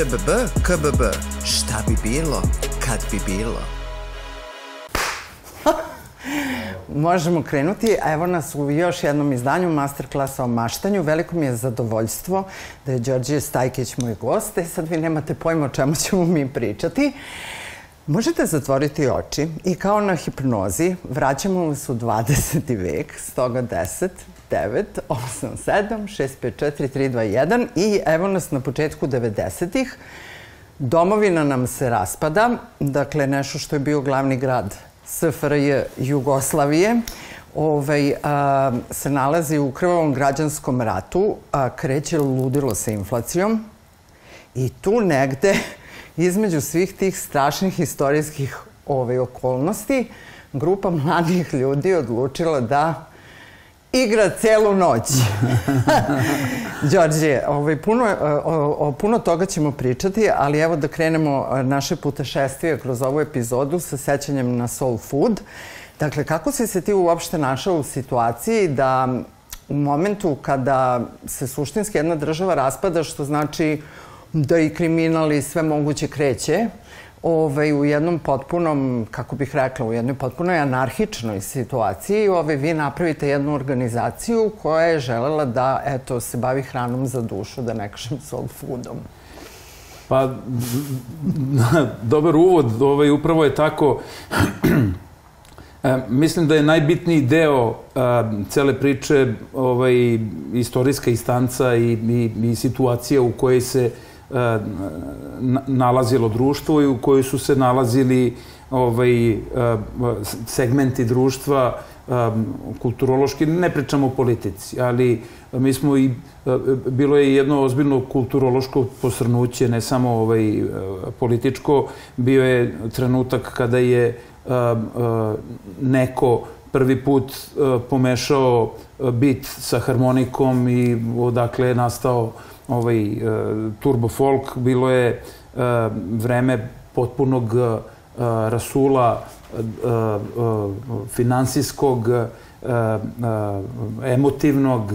ŽBB, KBB. Šta bi bilo, kad bi bilo? Možemo krenuti. Evo nas u još jednom izdanju masterklasa o maštanju. Veliko mi je zadovoljstvo da je Đorđe Stajkić moj gost. E sad vi nemate pojma o čemu ćemo mi pričati. Možete zatvoriti oči i kao na hipnozi vraćamo vas u 20. vek, stoga 10, 9, 8, 7, 6, 5, 4, 3, 2, 1 i evo nas na početku 90-ih. Domovina nam se raspada, dakle nešto što je bio glavni grad SFRJ Jugoslavije, ovaj, a, se nalazi u krvavom građanskom ratu, a kreće ludilo sa inflacijom i tu negde između svih tih strašnih istorijskih ovaj, okolnosti grupa mladih ljudi odlučila da igra celu noć. Đorđe, ovaj, puno, o, o, puno toga ćemo pričati, ali evo da krenemo naše putešestvije kroz ovu epizodu sa sećanjem na Soul Food. Dakle, kako si se ti uopšte našao u situaciji da u momentu kada se suštinski jedna država raspada, što znači da i kriminal i sve moguće kreće, ovaj, u jednom potpunom, kako bih rekla, u jednoj potpunoj anarhičnoj situaciji, ovaj, vi napravite jednu organizaciju koja je želela da, eto, se bavi hranom za dušu, da ne kažem soul foodom. Pa, dobar uvod, ovaj, upravo je tako. E, mislim da je najbitniji deo a, cele priče ovaj, istorijska istanca i, i, i situacija u kojoj se E, nalazilo društvo i u kojoj su se nalazili ovaj, e, segmenti društva e, kulturološki, ne pričamo o politici, ali mi smo i, bilo je jedno ozbiljno kulturološko posrnuće, ne samo ovaj, političko, bio je trenutak kada je neko prvi put pomešao bit sa harmonikom i odakle je nastao ovaj, e, turbo folk, bilo je e, vreme potpunog e, rasula finansijskog, emotivnog,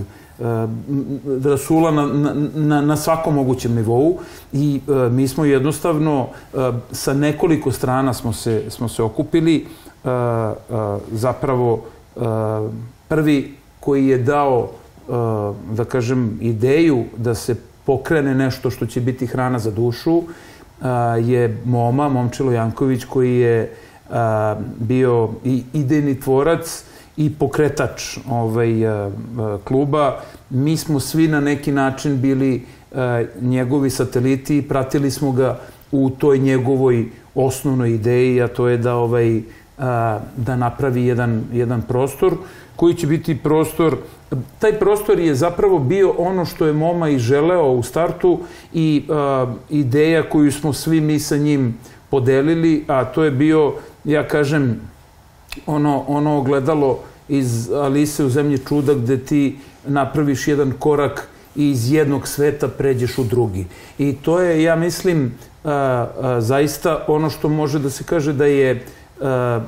rasula na, na, na svakom mogućem nivou i e, mi smo jednostavno e, sa nekoliko strana smo se, smo se okupili e, zapravo prvi koji je dao da kažem, ideju da se pokrene nešto što će biti hrana za dušu je Moma, Momčilo Janković, koji je bio i idejni tvorac i pokretač ovaj, kluba. Mi smo svi na neki način bili njegovi sateliti i pratili smo ga u toj njegovoj osnovnoj ideji, a to je da ovaj da napravi jedan, jedan prostor koji će biti prostor taj prostor je zapravo bio ono što je Moma i želeo u startu i uh, ideja koju smo svi mi sa njim podelili, a to je bio, ja kažem, ono, ono ogledalo iz Alise u zemlji čuda gde ti napraviš jedan korak i iz jednog sveta pređeš u drugi. I to je, ja mislim, uh, uh, zaista ono što može da se kaže da je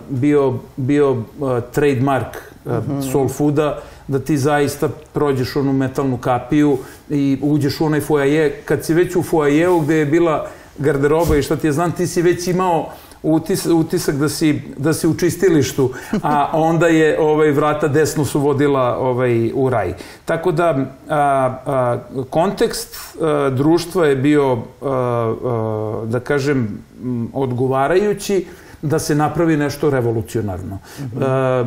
bio, bio trademark uh, soul fooda, da ti zaista prođeš onu metalnu kapiju i uđeš u onaj foaje. Kad si već u foajeu gde je bila garderoba i šta ti je znam, ti si već imao utis, utisak da si, da si u čistilištu, a onda je ovaj, vrata desno su vodila ovaj, u raj. Tako da a, a, kontekst a, društva je bio, a, a, da kažem, odgovarajući da se napravi nešto revolucionarno. Mm -hmm. a,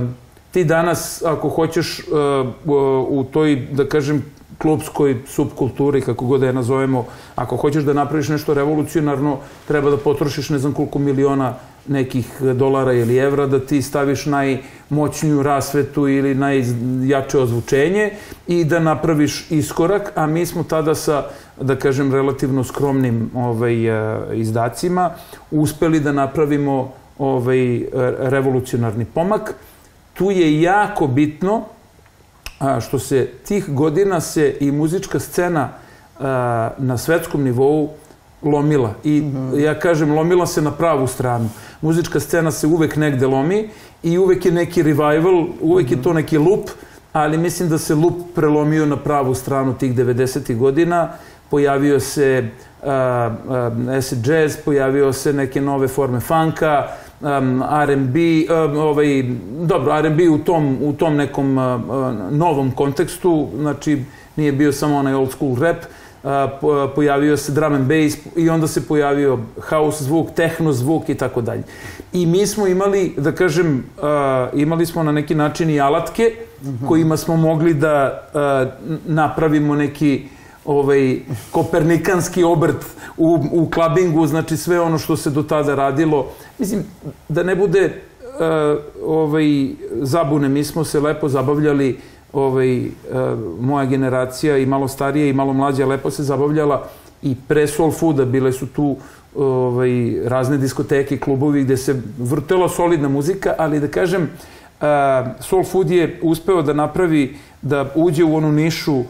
ti danas, ako hoćeš uh, u toj, da kažem, klubskoj subkulturi, kako god da je nazovemo, ako hoćeš da napraviš nešto revolucionarno, treba da potrošiš ne znam koliko miliona nekih dolara ili evra, da ti staviš najmoćniju rasvetu ili najjače ozvučenje i da napraviš iskorak, a mi smo tada sa, da kažem, relativno skromnim ovaj, uh, izdacima uspeli da napravimo ovaj, revolucionarni pomak tu je jako bitno što se tih godina se i muzička scena na svetskom nivou lomila. I -hmm. ja kažem, lomila se na pravu stranu. Muzička scena se uvek negde lomi i uvek je neki revival, uvek je to neki lup, ali mislim da se lup prelomio na pravu stranu tih 90. godina. Pojavio se uh, acid jazz, pojavio se neke nove forme funka, um, R&B, um, ovaj, dobro, R&B u tom, u tom nekom uh, novom kontekstu, znači nije bio samo onaj old school rap, uh, pojavio se drum and bass i onda se pojavio house zvuk, techno zvuk i tako dalje. I mi smo imali, da kažem, uh, imali smo na neki način i alatke mm -hmm. kojima smo mogli da uh, napravimo neki ovaj kopernikanski obrt u, u klabingu, znači sve ono što se do tada radilo. Mislim, da ne bude uh, ovaj, zabune, mi smo se lepo zabavljali, ovaj, uh, moja generacija i malo starije i malo mlađa lepo se zabavljala i pre Soul Fooda bile su tu ovaj, razne diskoteke, klubovi gde se vrtela solidna muzika, ali da kažem, uh, Soul Food je uspeo da napravi, da uđe u onu nišu uh,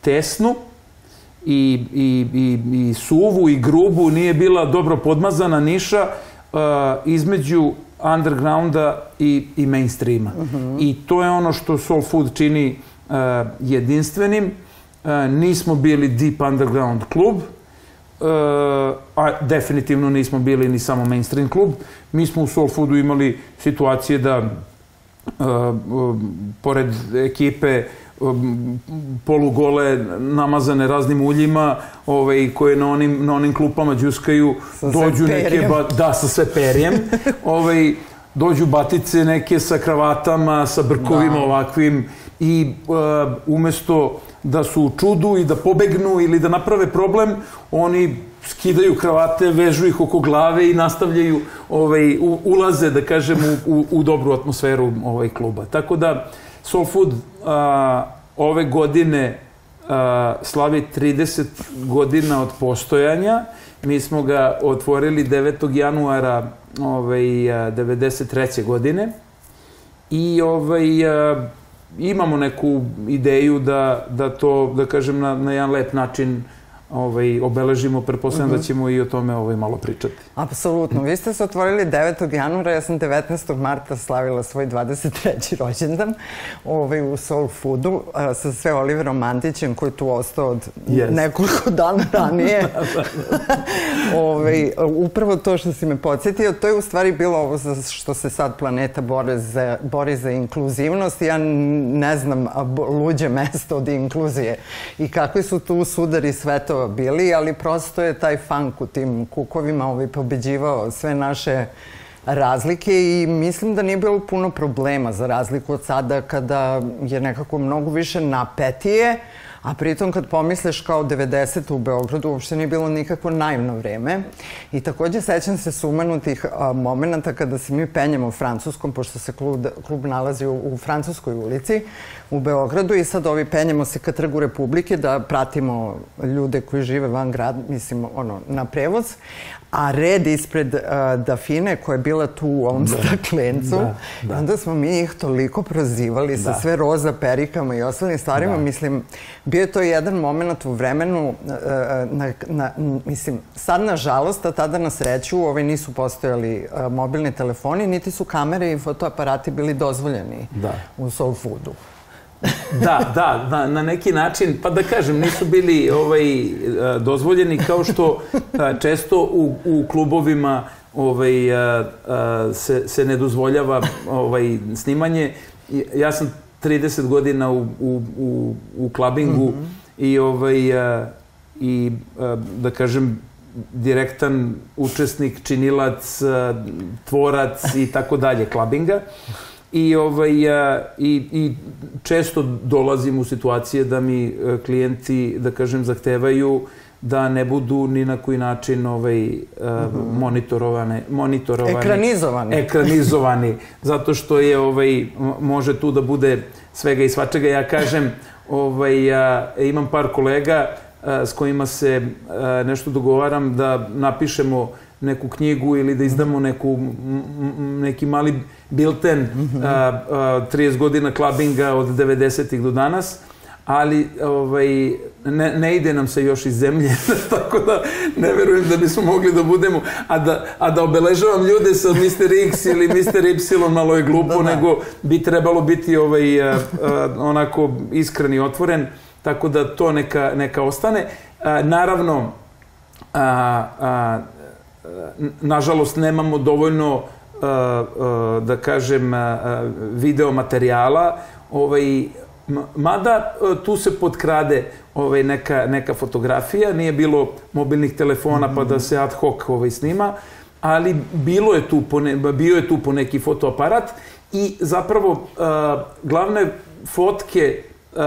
tesnu, i, i, i, i suvu i grubu, nije bila dobro podmazana niša uh, između undergrounda i, i mainstreama. Uh mhm. -huh. I to je ono što Soul Food čini uh, jedinstvenim. Uh, nismo bili deep underground klub, uh, a definitivno nismo bili ni samo mainstream klub. Mi smo u Soul Foodu imali situacije da uh, uh, pored ekipe Um, polugole namazane raznim uljima ovaj, koje na onim, na onim klupama džuskaju sa dođu neke ba, da sa sve perjem ovaj, dođu batice neke sa kravatama sa brkovima da. ovakvim i uh, umesto da su u čudu i da pobegnu ili da naprave problem oni skidaju kravate, vežu ih oko glave i nastavljaju, ovaj, u, ulaze, da kažem, u, u, u dobru atmosferu ovaj kluba. Tako da, Soul Food a, ove godine a, slavi 30 godina od postojanja. Mi smo ga otvorili 9. januara ovaj, 93. godine i ovaj, a, imamo neku ideju da, da to, da kažem, na, na jedan lep način ovaj, obeležimo, pretpostavljam uh -huh. da mhm. ćemo i o tome ovaj, malo pričati. Apsolutno. Vi ste se otvorili 9. januara, ja sam 19. marta slavila svoj 23. rođendan ovaj, u Soul Foodu a, sa sve Oliverom Mandićem koji je tu ostao od yes. nekoliko dana ranije. da, da, da. ovaj, upravo to što si me podsjetio, to je u stvari bilo ovo za što se sad planeta bori za, bori za inkluzivnost. Ja ne znam luđe mesto od inkluzije i kakvi su tu sudari sve to bili, ali prosto je taj funk u tim kukovima ovaj, pobeđivao sve naše razlike i mislim da nije bilo puno problema za razliku od sada kada je nekako mnogo više napetije, a pritom kad pomisliš kao 90. u Beogradu uopšte nije bilo nikakvo naivno vreme. I takođe sećam se sumanutih momenta kada se mi penjemo u Francuskom, pošto se klub, klub nalazi u, u Francuskoj ulici, u Beogradu i sad ovi penjemo se ka trgu Republike da pratimo ljude koji žive van grada, mislim, ono, na prevoz. A red ispred uh, Dafine koja je bila tu u ovom da. staklencu, da, da. onda smo mi ih toliko prozivali da. sa sve roza perikama i ostalim stvarima. Da. Mislim, bio je to jedan moment u vremenu, uh, na, na, mislim, sad nažalost, a tada na sreću, ove nisu postojali uh, mobilni telefoni, niti su kamere i fotoaparati bili dozvoljeni da. u Soul Foodu da, da, na, na neki način, pa da kažem, nisu bili ovaj, e, dozvoljeni kao što e, često u, u klubovima ovaj, e, se, se ne dozvoljava ovaj, snimanje. Ja sam 30 godina u, u, u, u klabingu mm -hmm. i, ovaj, a, i a, da kažem, direktan učesnik, činilac, tvorac i tako dalje klabinga i, ovaj, i, i često dolazim u situacije da mi e, klijenti, da kažem, zahtevaju da ne budu ni na koji način ovaj, uh, monitorovane, monitorovani. Ekranizovani. Ekranizovani. Zato što je, ovaj, može tu da bude svega i svačega. Ja kažem, ovaj, ja, imam par kolega uh, s kojima se uh, nešto dogovaram da napišemo neku knjigu ili da izdamo neku, neki mali bilten a, a, 30 godina klabinga od 90-ih do danas ali ovaj, ne, ne ide nam se još iz zemlje, tako da ne verujem da bismo mogli da budemo, a da, a da obeležavam ljude sa Mr. X ili Mr. Y malo je glupo, da, da. nego bi trebalo biti ovaj, a, a, onako iskren i otvoren, tako da to neka, neka ostane. A, naravno, a, a, nažalost nemamo dovoljno a, a, da kažem a, video materijala ovaj mada tu se potkrade ovaj neka neka fotografija nije bilo mobilnih telefona pa da se ad hoc ovaj snima ali bilo je tu po ne, bio je tu po neki fotoaparat i zapravo uh, glavne fotke uh,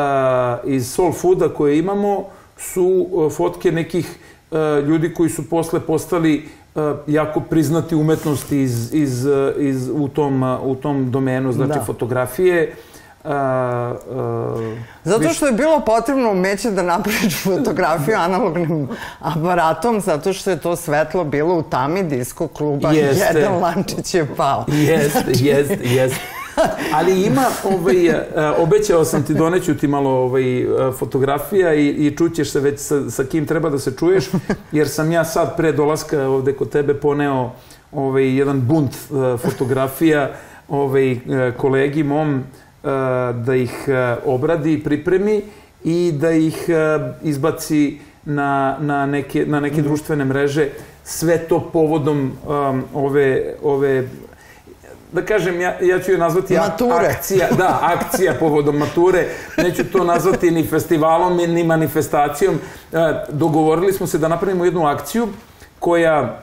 iz Soul Fooda koje imamo su uh, fotke nekih ljudi koji su posle postali jako priznati umetnosti iz, iz, iz, u, tom, u tom domenu, znači da. fotografije. Uh, uh, zato što je bilo potrebno umeće da napraviš fotografiju analognim aparatom, zato što je to svetlo bilo u tami disko kluba, jeste. jedan lančić je pao. Jeste, znači... jeste, jeste. Ali ima, ovaj, e, obećao sam ti, doneću ti malo ovaj, e, fotografija i, i čućeš se već sa, sa kim treba da se čuješ, jer sam ja sad pre dolaska ovde kod tebe poneo ovaj, jedan bunt uh, fotografija ovaj, kolegi mom da ih uh, obradi, pripremi i da ih izbaci na, na neke, na neke mm. društvene mreže sve to povodom um, ove, ove da kažem, ja, ja ću je nazvati mature. akcija, da, akcija povodom mature. Neću to nazvati ni festivalom, ni manifestacijom. E, dogovorili smo se da napravimo jednu akciju koja,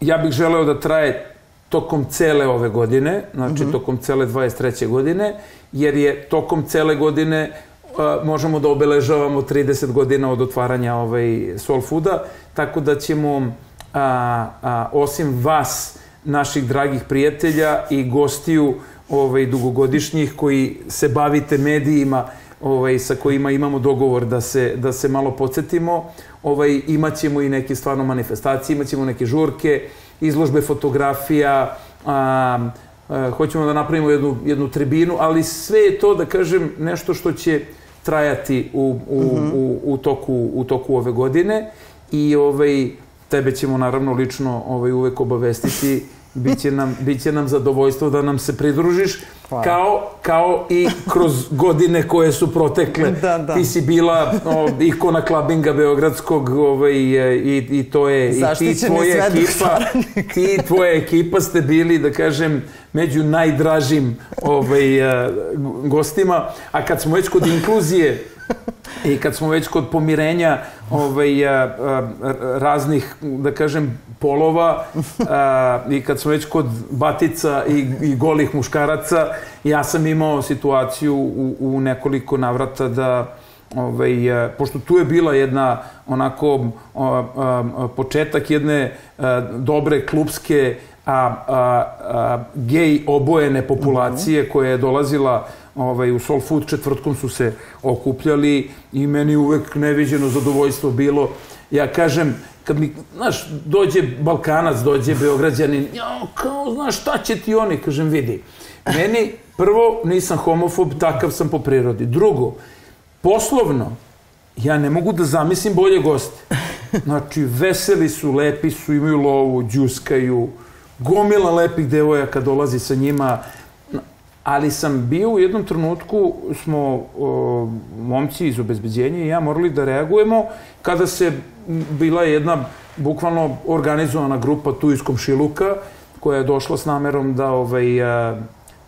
ja bih želeo da traje tokom cele ove godine, znači mm -hmm. tokom cele 23. godine, jer je tokom cele godine uh, možemo da obeležavamo 30 godina od otvaranja ovaj Soul Fooda, tako da ćemo a, a, osim vas naših dragih prijatelja i gostiju ovaj, dugogodišnjih koji se bavite medijima ovaj, sa kojima imamo dogovor da se, da se malo podsjetimo. Ovaj, imaćemo i neke stvarno manifestacije, imaćemo neke žurke, izložbe fotografija, a, a, hoćemo da napravimo jednu, jednu tribinu, ali sve je to, da kažem, nešto što će trajati u, u, mm -hmm. u, u, toku, u toku ove godine i ovaj, tebe ćemo naravno lično ovaj, uvek obavestiti biće nam, biće nam zadovoljstvo da nam se pridružiš, kao, kao i kroz godine koje su protekle. Da, da. Ti si bila o, ikona klabinga Beogradskog ovaj, i, i to je... Zaštićeni i ti tvoja ekipa, ti i tvoja ekipa ste bili, da kažem, među najdražim ovaj, gostima. A kad smo već kod inkluzije, I kad smo već kod pomirenja ovaj, a, a, raznih, da kažem, polova a, i kad smo već kod batica i, i golih muškaraca, ja sam imao situaciju u, u nekoliko navrata da ovaj, a, pošto tu je bila jedna onako a, a, početak jedne a, dobre klubske a, a, a, gej obojene populacije -hmm. koja je dolazila ovaj, u Soul Food četvrtkom su se okupljali i meni uvek neviđeno zadovoljstvo bilo. Ja kažem, kad mi, znaš, dođe Balkanac, dođe Beograđanin, ja, kao, znaš, šta će ti oni? Kažem, vidi, meni, prvo, nisam homofob, takav sam po prirodi. Drugo, poslovno, ja ne mogu da zamislim bolje goste. Znači, veseli su, lepi su, imaju lovu, džuskaju, gomila lepih devojaka dolazi sa njima, ali sam bio u jednom trenutku, smo o, momci iz obezbeđenja i ja morali da reagujemo kada se bila jedna bukvalno organizovana grupa tu iz Komšiluka koja je došla s namerom da ovaj,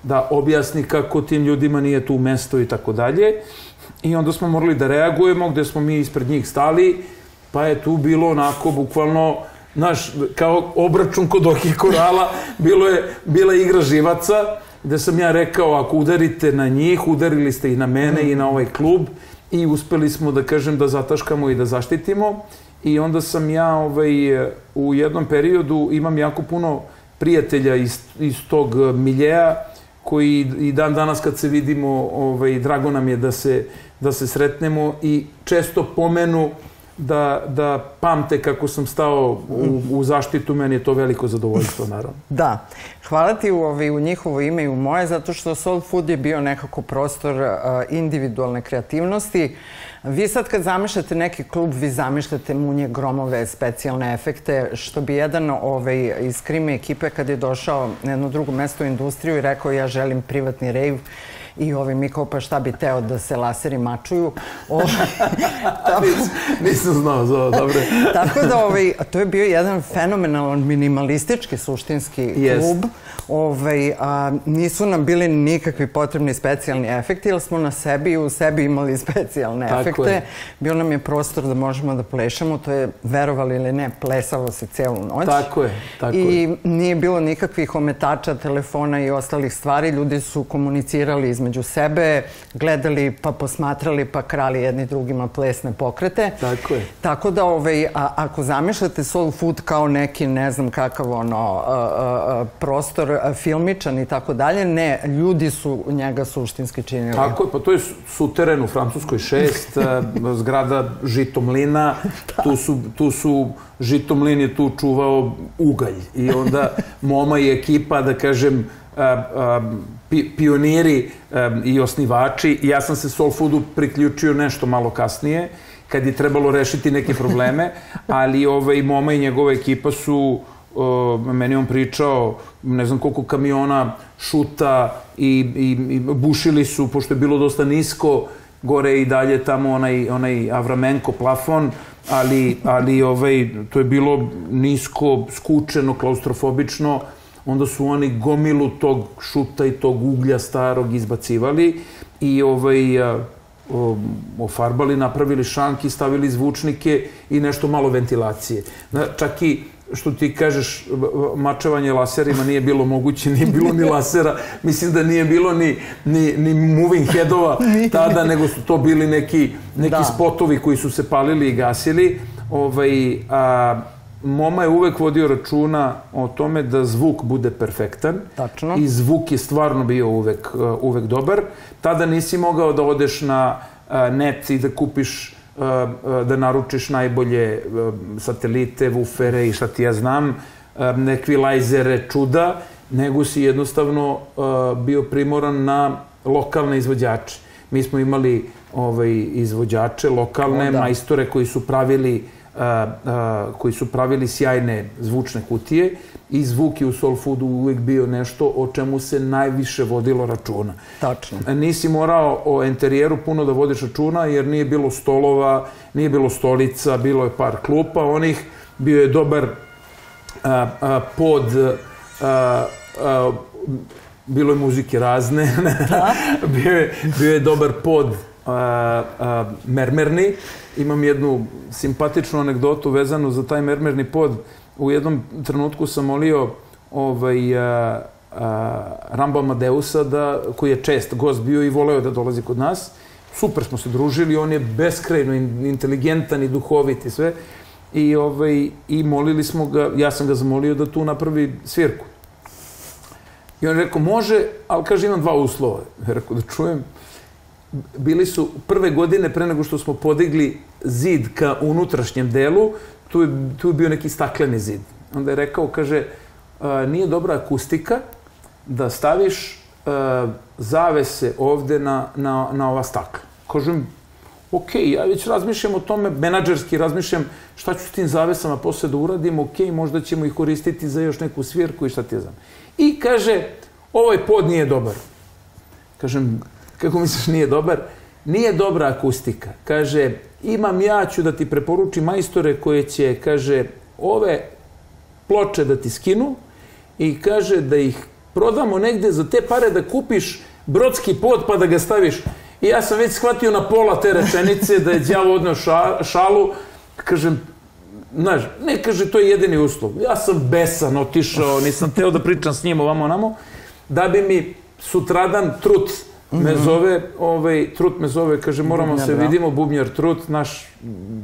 da objasni kako tim ljudima nije tu mesto i tako dalje. I onda smo morali da reagujemo, gde smo mi ispred njih stali, pa je tu bilo onako bukvalno naš, kao obračun kod okih korala, bilo je, bila igra živaca, gde sam ja rekao, ako udarite na njih, udarili ste i na mene mm. i na ovaj klub i uspeli smo da kažem da zataškamo i da zaštitimo. I onda sam ja ovaj, u jednom periodu imam jako puno prijatelja iz, iz tog miljeja koji i dan danas kad se vidimo, ovaj, drago nam je da se, da se sretnemo i često pomenu da, da pamte kako sam stao u, u zaštitu, meni je to veliko zadovoljstvo, naravno. Da. Hvala ti u, ovaj, u njihovo ime i u moje, zato što Soul Food je bio nekako prostor uh, individualne kreativnosti. Vi sad kad zamišljate neki klub, vi zamišljate munje, gromove, specijalne efekte, što bi jedan ovaj, iz krime ekipe kad je došao na jedno drugo mesto u industriju i rekao ja želim privatni rave, I ovi mi kao pa šta bi teo da se laseri mačuju. O, nisam, nisam znao za ovo, dobro. tako da ovaj, to je bio jedan fenomenalan minimalistički suštinski klub. Ovaj, a, nisu nam bili nikakvi potrebni specijalni efekti, jer smo na sebi i u sebi imali specijalne Tako efekte. je. Bio nam je prostor da možemo da plešemo, to je, verovali ili ne, plesalo se celu noć. Tako je, tako I je. nije bilo nikakvih ometača, telefona i ostalih stvari. Ljudi su komunicirali između sebe, gledali pa posmatrali pa krali jedni drugima plesne pokrete. Tako je. Tako da, ovaj, a, ako zamišljate soul food kao neki, ne znam kakav ono, a, a, a, prostor filmičan i tako dalje, ne, ljudi su njega suštinski činili. Tako je, pa to je suteren u Francuskoj 6, zgrada Žitomlina, tu su, tu su Žitomlin je tu čuvao ugalj i onda Moma i ekipa, da kažem, a, a, pi, pioniri a, i osnivači. Ja sam se Soul Foodu priključio nešto malo kasnije, kad je trebalo rešiti neke probleme, ali ovaj, Moma i njegova ekipa su o, meni on pričao ne znam koliko kamiona šuta i, i, i bušili su, pošto je bilo dosta nisko, gore i dalje tamo onaj, onaj Avramenko plafon, ali, ali ovaj, to je bilo nisko, skučeno, klaustrofobično, onda su oni gomilu tog šuta i tog uglja starog izbacivali i ovaj, a, o, ofarbali, napravili šanki, stavili zvučnike i nešto malo ventilacije. Čak i što ti kažeš, mačevanje laserima nije bilo moguće, nije bilo ni lasera, mislim da nije bilo ni, ni, ni moving headova tada, nego su to bili neki, neki Da. spotovi koji su se palili i gasili. Ovaj, a, Moma je uvek vodio računa o tome da zvuk bude perfektan. Tačno. I zvuk je stvarno bio uvek, uvek dobar. Tada nisi mogao da odeš na net i da kupiš da naručiš najbolje uh, satelite, wufere i šta ti ja znam, nekvilajzere, čuda, nego si jednostavno bio primoran na lokalne izvođače. Mi smo imali ovaj, izvođače, lokalne O, da. majstore koji su pravili a, a, koji su pravili sjajne zvučne kutije i zvuk je u soul foodu uvek bio nešto o čemu se najviše vodilo računa. Tačno. Nisi morao o enterijeru puno da vodiš računa jer nije bilo stolova, nije bilo stolica, bilo je par klupa onih, bio je dobar a, a, pod a, a, bilo je muzike razne, bio, je, bio je dobar pod a, a, mermerni. Imam jednu simpatičnu anegdotu vezanu za taj mermerni pod. U jednom trenutku sam molio ovaj, a, a, Rambo Amadeusa, da, koji je čest gost bio i voleo da dolazi kod nas. Super smo se družili, on je beskrajno in- inteligentan i duhovit i sve. I, ovaj, I molili smo ga, ja sam ga zamolio da tu napravi svirku. I on je rekao, može, ali kaže, imam dva uslova. Ja rekao, da čujem. Bili su prve godine pre nego što smo podigli zid ka unutrašnjem delu, tu je, tu je bio neki stakleni zid. Onda je rekao, kaže, "A, nije dobra akustika da staviš a, zavese ovde na, na, na ova stakla. Kažem, ok, ja već razmišljam o tome, menadžerski razmišljam šta ću s tim zavesama posle da uradim, ok, možda ćemo ih koristiti za još neku svirku i šta ti znam. I kaže, ovaj pod nije dobar. Kažem, kako misliš nije dobar? Nije dobra akustika. Kaže, imam ja ću da ti preporučim majstore koje će, kaže, ove ploče da ti skinu i kaže da ih prodamo negde za te pare da kupiš brodski pod pa da ga staviš. I ja sam već shvatio na pola te rečenice da je đavo odneo ša, šalu. Kažem, znaš, ne kaže to je jedini uslov. Ja sam besan otišao, nisam teo da pričam s njim ovamo onamo, da bi mi sutradan trut me zove, ovaj, trut me zove, kaže moramo Bubnjar, se da. vidimo, Bubnjar Trut, naš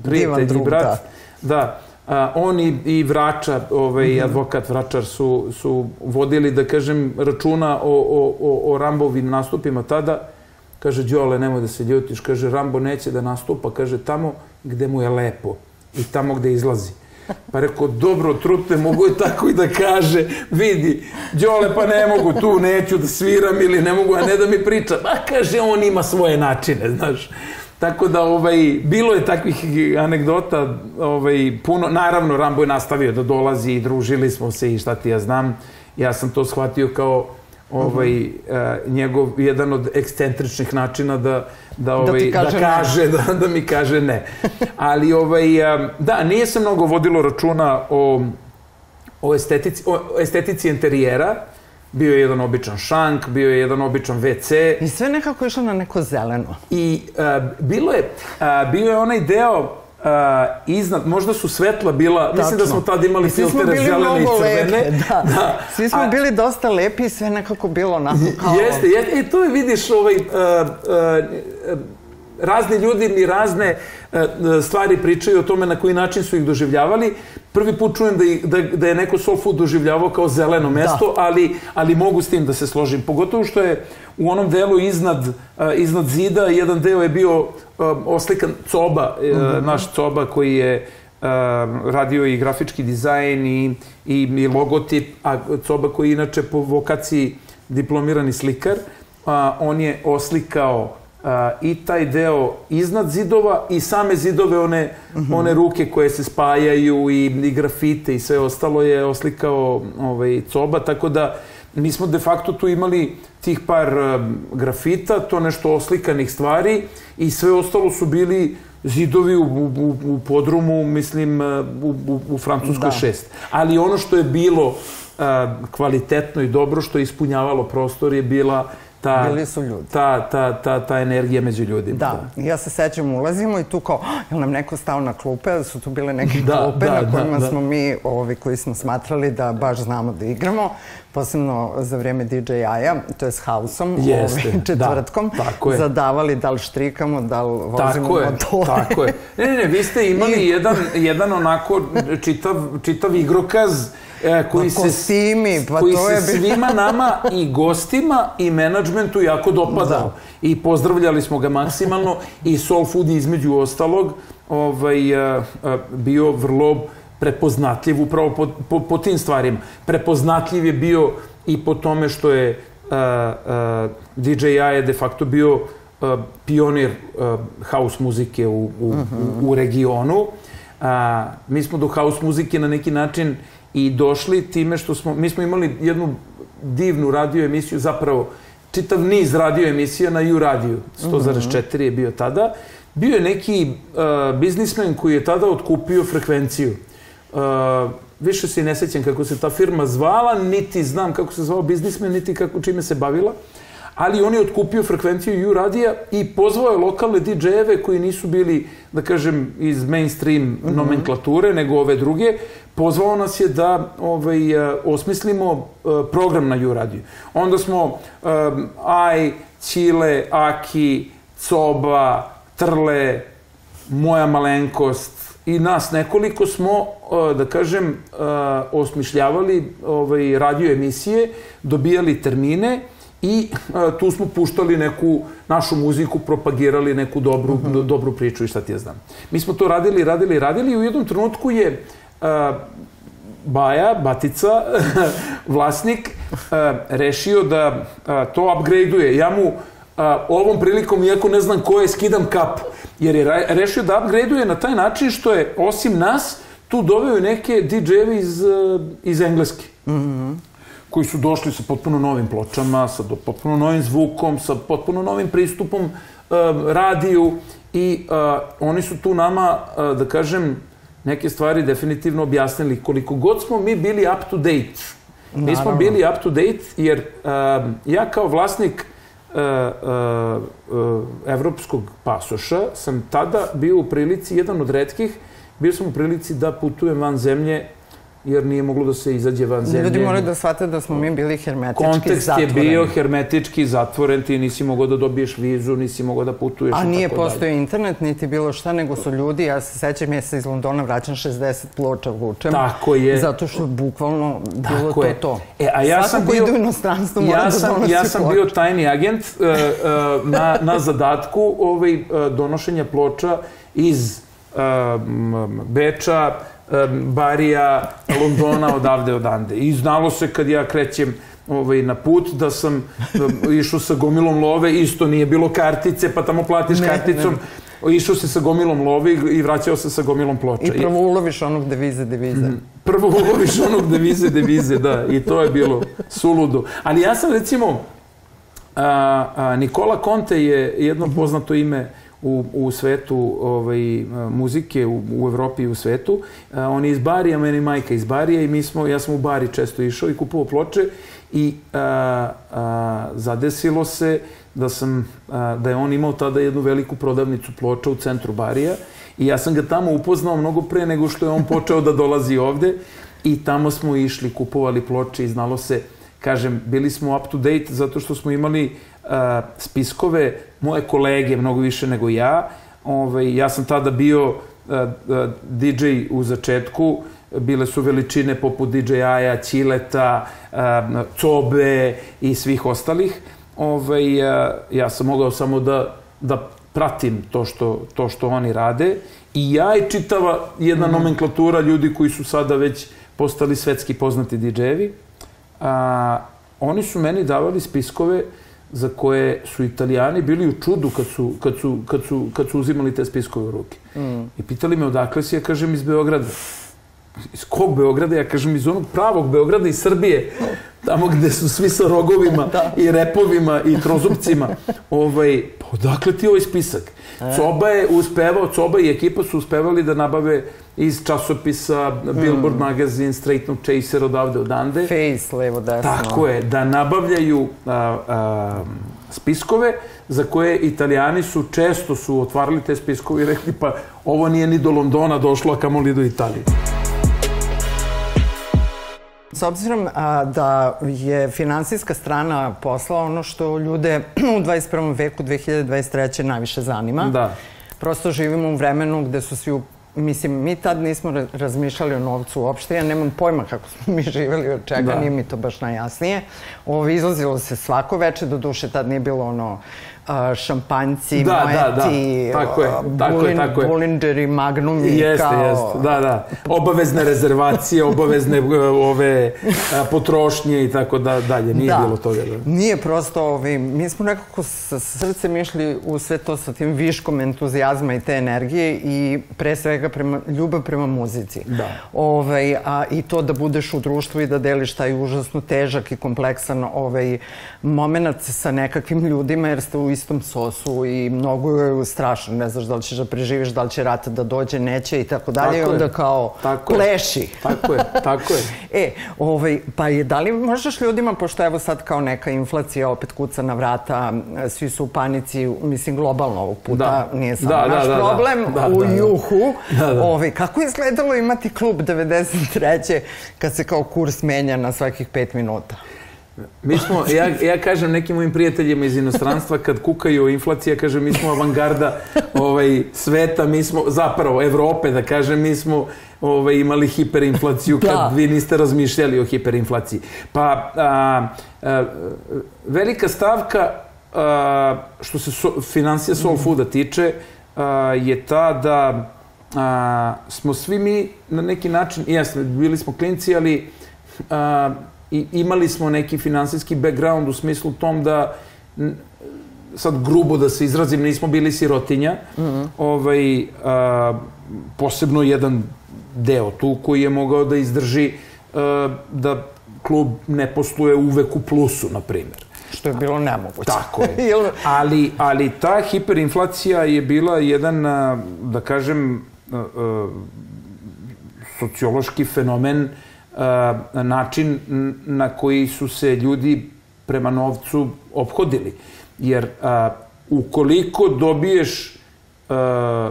prijatelj i drug, brat. da. Da. A, on i, i Vrača, ovaj, advokat Vračar su, su vodili, da kažem, računa o, o, o, o Rambovim nastupima tada. Kaže, Đole, nemoj da se ljutiš. Kaže, Rambo neće da nastupa, kaže, tamo gde mu je lepo i tamo gde izlazi. Pa rekao, dobro, trute, mogu je tako i da kaže, vidi, Đole, pa ne mogu, tu neću da sviram ili ne mogu, a ne da mi priča. Pa kaže, on ima svoje načine, znaš. Tako da, ovaj, bilo je takvih anegdota, ovaj, puno. Naravno, Rambo je nastavio da dolazi i družili smo se i šta ti ja znam. Ja sam to shvatio kao ovaj, uh, njegov, jedan od ekscentričnih načina da, da, ovaj, ti da, kaže kaže, da, da mi kaže ne. Ali, ovaj, uh, da, nije se mnogo vodilo računa o, o, estetici, o estetici interijera, bio je jedan običan šank, bio je jedan običan WC. I sve nekako išlo na neko zeleno. I uh, bilo je, uh, bio je onaj deo Uh, iznad, možda su svetla bila, Tačno. mislim da smo tad imali filtere zelene i crvene. Lepe, da. da. Svi smo A, bili dosta lepi i sve nekako bilo onako kao... Jeste, jeste. I to je, vidiš, ovaj, uh, uh, razni ljudi mi razne uh, stvari pričaju o tome na koji način su ih doživljavali. Prvi put čujem da, da, da je neko soul food doživljavao kao zeleno da. mesto, da. ali, ali mogu s tim da se složim. Pogotovo što je u onom delu iznad, iznad zida, jedan deo je bio oslikan Coba, mm -hmm. naš Coba koji je radio i grafički dizajn i, i, i logotip, a Coba koji je inače po vokaciji diplomirani slikar, a, on je oslikao i taj deo iznad zidova i same zidove, one, mm -hmm. one ruke koje se spajaju i, i grafite i sve ostalo je oslikao ovaj, Coba, tako da mi smo de facto tu imali tih par uh, grafita, to nešto oslikanih stvari i sve ostalo su bili zidovi u, u, u podrumu, mislim, u, u, u Francuskoj da. šest. Ali ono što je bilo uh, kvalitetno i dobro, što je ispunjavalo prostor, je bila ta, Bili su ljudi. Ta, ta, ta, ta energija među ljudima. Da, ja se sećam, ulazimo i tu kao, je nam neko stao na klupe, da su tu bile neke da, klupe da, na kojima da, smo mi, ovi koji smo smatrali da baš znamo da igramo, posebno za vreme DJ-aja, to je s hausom, Jeste, ovaj, četvrtkom, da, tako je. zadavali da li štrikamo, da li vozimo tako je, motore. Tako je. Ne, ne, ne, vi ste imali I... jedan, jedan onako čitav, čitav igrokaz koji pa, kostimi, se, pa koji to je se svima nama i gostima i menadžmentu jako dopadao. Da. I pozdravljali smo ga maksimalno i Soul Food između ostalog ovaj, a, e, a, e, bio vrlo prepoznatljiv upravo po, po, po tim stvarima. Prepoznatljiv je bio i po tome što je a, e, a, DJ A je de facto bio a, pionir a, house muzike u, u, uh -huh. u, u regionu. A, mi smo do house muzike na neki način i došli time što smo, mi smo imali jednu divnu radio emisiju, zapravo čitav niz radio emisija na U radiju, 100,4 je bio tada. Bio je neki uh, biznismen koji je tada otkupio frekvenciju. Uh, više se ne sećam kako se ta firma zvala, niti znam kako se zvao biznismen, niti kako, čime se bavila. Ali on je otkupio frekvenciju U radija i pozvao je lokalne DJ-eve koji nisu bili, da kažem, iz mainstream mm -hmm. nomenklature, nego ove druge. Pozvao nas je da ovaj, uh, osmislimo uh, program na U radiju. Onda smo um, Aj, Ćile, Aki, Coba, Trle, Moja malenkost, i nas nekoliko smo, da kažem, osmišljavali ovaj, radio emisije, dobijali termine i tu smo puštali neku našu muziku, propagirali neku dobru, uh. -huh. dobru priču i šta ti ja znam. Mi smo to radili, radili, radili i u jednom trenutku je a, Baja, Batica, vlasnik, rešio da to upgradeuje. Ja mu ovom prilikom, iako ne znam ko je, skidam kap. Jer je rešio da upgradeuje na taj način što je, osim nas, tu doveo neke DJ-evi iz, iz Engleske. Mm -hmm koji su došli sa potpuno novim pločama, sa do, potpuno novim zvukom, sa potpuno novim pristupom uh, radiju i uh, oni su tu nama, uh, da kažem, neke stvari definitivno objasnili. Koliko god smo mi bili up to date, Naravno. mi smo bili up to date jer uh, ja kao vlasnik uh, uh, uh, evropskog pasoša sam tada bio u prilici, jedan od redkih, bio sam u prilici da putujem van zemlje jer nije moglo da se izađe van zemlje. Ljudi moraju da shvate da smo mi bili hermetički Kontekst zatvoreni. Kontekst je bio hermetički zatvoren, ti nisi mogao da dobiješ vizu, nisi mogao da putuješ A nije postojao internet, niti bilo šta, nego su ljudi, ja se sećam, ja se iz Londona vraćam 60 ploča vučem. Tako je. Zato što bukvalno bilo Tako to je. to. E, a ja sam bio... ide u inostranstvo mora ja da sam, donosi Ja sam ploča. bio tajni agent uh, uh, na, na zadatku ovaj, uh, donošenja ploča iz uh, Beča, Barija, Londona, odavde, odande. I znalo se kad ja krećem ovaj, na put, da sam išao sa gomilom love, isto nije bilo kartice, pa tamo platiš ne, karticom. Ne. Išao se sa gomilom love i vraćao se sa gomilom ploča. I prvo uloviš onog devize, devize. Mm, prvo uloviš onog devize, devize, da. I to je bilo suludo. Ali ja sam, recimo, a, a, Nikola Conte je jedno poznato ime u, u svetu ovaj, muzike, u, u Evropi i u svetu. A, on je iz Barija, meni majka iz Barija i mi smo, ja sam u Bari često išao i kupovao ploče i a, a, zadesilo se da sam, a, da je on imao tada jednu veliku prodavnicu ploča u centru Barija i ja sam ga tamo upoznao mnogo pre nego što je on počeo da dolazi ovde i tamo smo išli, kupovali ploče i znalo se, kažem, bili smo up to date zato što smo imali spiskove moje kolege mnogo više nego ja. Ove, ovaj, ja sam tada bio a, a, DJ u začetku, bile su veličine poput DJ Aja, Ćileta, Cobe i svih ostalih. Ovaj, ja sam mogao samo da, da pratim to što, to što oni rade i ja i čitava jedna mm. nomenklatura ljudi koji su sada već postali svetski poznati DJ-evi. Oni su meni davali spiskove za koje su italijani bili u čudu kad su, kad su, kad su, kad su uzimali te spiskove u ruke. Mm. I pitali me odakle si, ja kažem iz Beograda iz kog Beograda? Ja kažem iz onog pravog Beograda iz Srbije. Tamo gde su svi sa rogovima da. i repovima i trozupcima. Ovaj, pa odakle ti ovaj spisak? E. Coba je uspevao, Coba i ekipa su uspevali da nabave iz časopisa Billboard mm. Magazine, Straight No Chaser odavde odande. Face, levo, desno. Tako je, da nabavljaju a, a, spiskove za koje italijani su često su otvarali te spiskove i rekli pa ovo nije ni do Londona došlo, a kamoli do Italije. S obzirom a, da je finansijska strana posla ono što ljude u 21. veku 2023. najviše zanima. Da. Prosto živimo u vremenu gde su svi u Mislim, mi tad nismo razmišljali o novcu uopšte, ja nemam pojma kako smo mi živeli od čega, da. nije mi to baš najjasnije. Ovo, izlazilo se svako veče, do duše tad nije bilo ono šampanjci, da, moeti, da, da. Tako je, tako bulin, je, tako je. Bullingeri, Magnumi, jeste, kao... Jeste, da, da. Obavezne rezervacije, obavezne e, ove potrošnje i tako da dalje. Nije da. bilo toga. Da. Nije prosto, ovi, mi smo nekako sa srcem išli u sve to sa tim viškom entuzijazma i te energije i pre svega prema, ljubav prema muzici. Da. Ovaj, a, I to da budeš u društvu i da deliš taj užasno težak i kompleksan ovaj, moment sa nekakvim ljudima, jer ste u istom sosu i mnogo je strašno. Ne znaš da li ćeš da preživiš, da li će rata da dođe, neće i tako dalje. I onda kao tako pleši. Je. Tako je, tako je. e, ovaj, pa je, da li možeš ljudima, pošto evo sad kao neka inflacija opet kuca na vrata, svi su u panici, mislim globalno ovog puta, da. nije samo da, naš da, da, da. problem, da, da, u da, juhu. Da, da. Ovaj, kako je izgledalo imati klub 93. kad se kao kurs menja na svakih pet minuta? Mi smo, ja, ja kažem nekim mojim prijateljima iz inostranstva kad kukaju o inflaciji, ja kažem mi smo avangarda ovaj, sveta, mi smo, zapravo Evrope da kažem, mi smo ovaj, imali hiperinflaciju kad da. vi niste razmišljali o hiperinflaciji. Pa a, a, velika stavka a, što se so, financija Soul Fooda tiče a, je ta da a, smo svi mi na neki način, jesmo, bili smo klinci, ali a, i imali smo neki finansijski background u smislu tom da sad grubo da se izrazim, nismo bili sirotinja. Mm -hmm. ovaj, a, posebno jedan deo tu koji je mogao da izdrži a, da klub ne posluje uvek u plusu, na primjer. Što je bilo nemoguće. Tako je. ali, ali ta hiperinflacija je bila jedan, da kažem, sociološki fenomen uh, način na koji su se ljudi prema novcu obhodili. Jer a, ukoliko dobiješ a,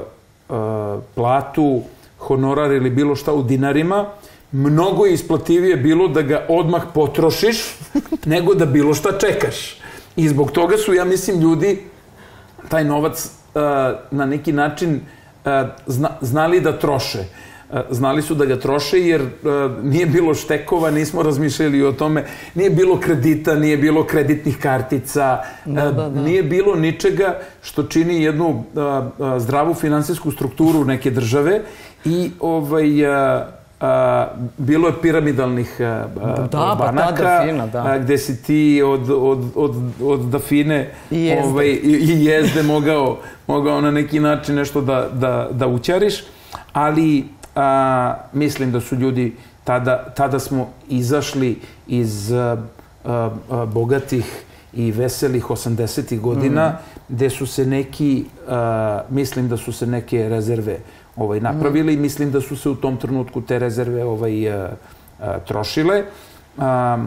platu, honorar ili bilo šta u dinarima, mnogo je isplativije bilo da ga odmah potrošiš nego da bilo šta čekaš. I zbog toga su, ja mislim, ljudi taj novac na neki način zna, znali da troše. E, znali su da ga troše jer e, nije bilo štekova, nismo razmišljali o tome, nije bilo kredita, nije bilo kreditnih kartica, Da, e, da, da. nije bilo ničega što čini jednu zdravu finansijsku strukturu neke države i ovaj a, bilo je piramidalnih a, Da, pa banaka tada fina, da. a, gde si ti od, od, od, od dafine I jezde. ovaj, i, i jezde mogao, mogao na neki način nešto da, da, da ućariš, ali a, mislim da su ljudi tada, tada smo izašli iz a, a, a, bogatih i veselih 80. godina, Mhm. gde su se neki, a, mislim da su se neke rezerve ovaj, napravili i mislim da su se u tom trenutku te rezerve ovaj, a, a, trošile. A,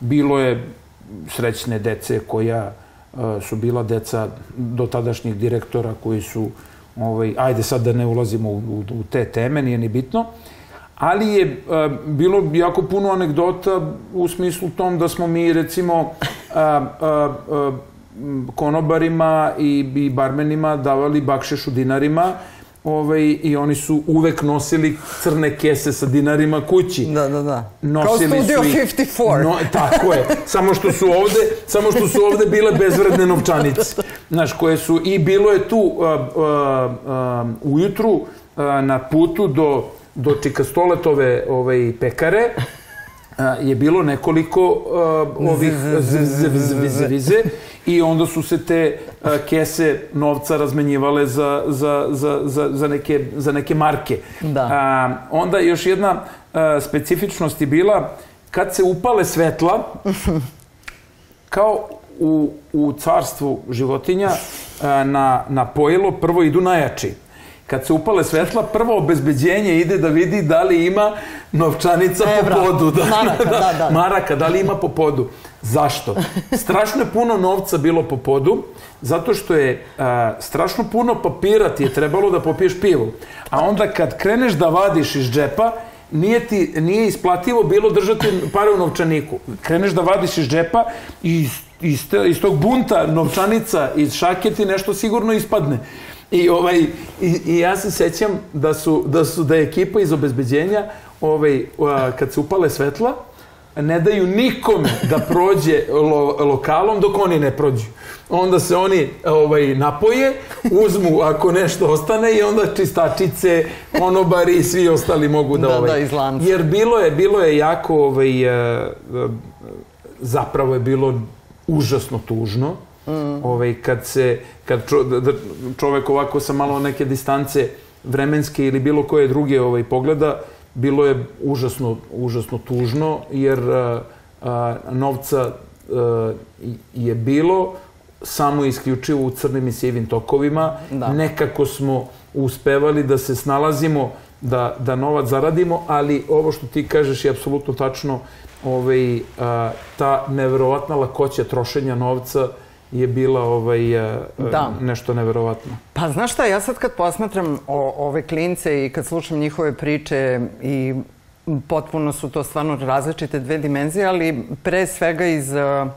bilo je srećne dece koja a, su bila deca do tadašnjih direktora koji su, ovaj, ajde sad da ne ulazimo u, u, u te teme, nije ni bitno, ali je a, bilo jako puno anegdota u smislu tom da smo mi recimo a, a, a, konobarima i, i barmenima davali bakšeš u dinarima ovaj, i oni su uvek nosili crne kese sa dinarima kući. Da, da, da. Kao Nosili Studio su ih- 54. No, tako je. Samo što su ovde, samo što su ovde bile bezvredne novčanice. Znaš, koje su, i bilo je tu uh, uh, uh, ujutru uh, na putu do, do Čikastoletove ovaj, pekare, a, je bilo nekoliko uh, ovih zvize i onda su se te uh, kese novca razmenjivale za, za, za, za, za, neke, za neke marke. Da. A, onda još jedna uh, specifičnost je bila kad se upale svetla, kao u, u carstvu životinja a, na, na pojelo prvo idu najjači. Kad se upale svetla, prvo obezbeđenje ide da vidi da li ima novčanica Evra. po podu. Maraka, da, da. Maraka, da li ima po podu. Zašto? Strašno je puno novca bilo po podu, zato što je a, strašno puno papira ti je trebalo da popiješ pivo. A onda kad kreneš da vadiš iz džepa, nije ti nije isplativo bilo držati pare u novčaniku. Kreneš da vadiš iz džepa i iz, iz, iz tog bunta novčanica iz šake ti nešto sigurno ispadne. I, ovaj, i, i ja se sećam da su, da su da je ekipa iz obezbeđenja ovaj, a, kad se upale svetla, ne daju nikome da prođe lo, lokalom dok oni ne prođu. Onda se oni ovaj, napoje, uzmu ako nešto ostane i onda čistačice, konobari i svi ostali mogu da... Da, ovaj, da, iz lanca. Jer bilo je, bilo je jako, ovaj, e, e, zapravo je bilo užasno tužno. Mm. Ovaj, kad se, kad čo, da, da čovek ovako sa malo neke distance vremenske ili bilo koje druge ovaj, pogleda, bilo je užasno, užasno tužno, jer a, a, novca a, je bilo samo isključivo u crnim i sivim tokovima. Da. Nekako smo uspevali da se snalazimo, da, da novac zaradimo, ali ovo što ti kažeš je apsolutno tačno. Ovaj, a, ta neverovatna lakoća trošenja novca je bila ovaj, a, Da. nešto neverovatno. Pa znaš šta, ja sad kad posmatram o, ove klince i kad slušam njihove priče i potpuno su to stvarno različite dve dimenzije, ali pre svega iz uh,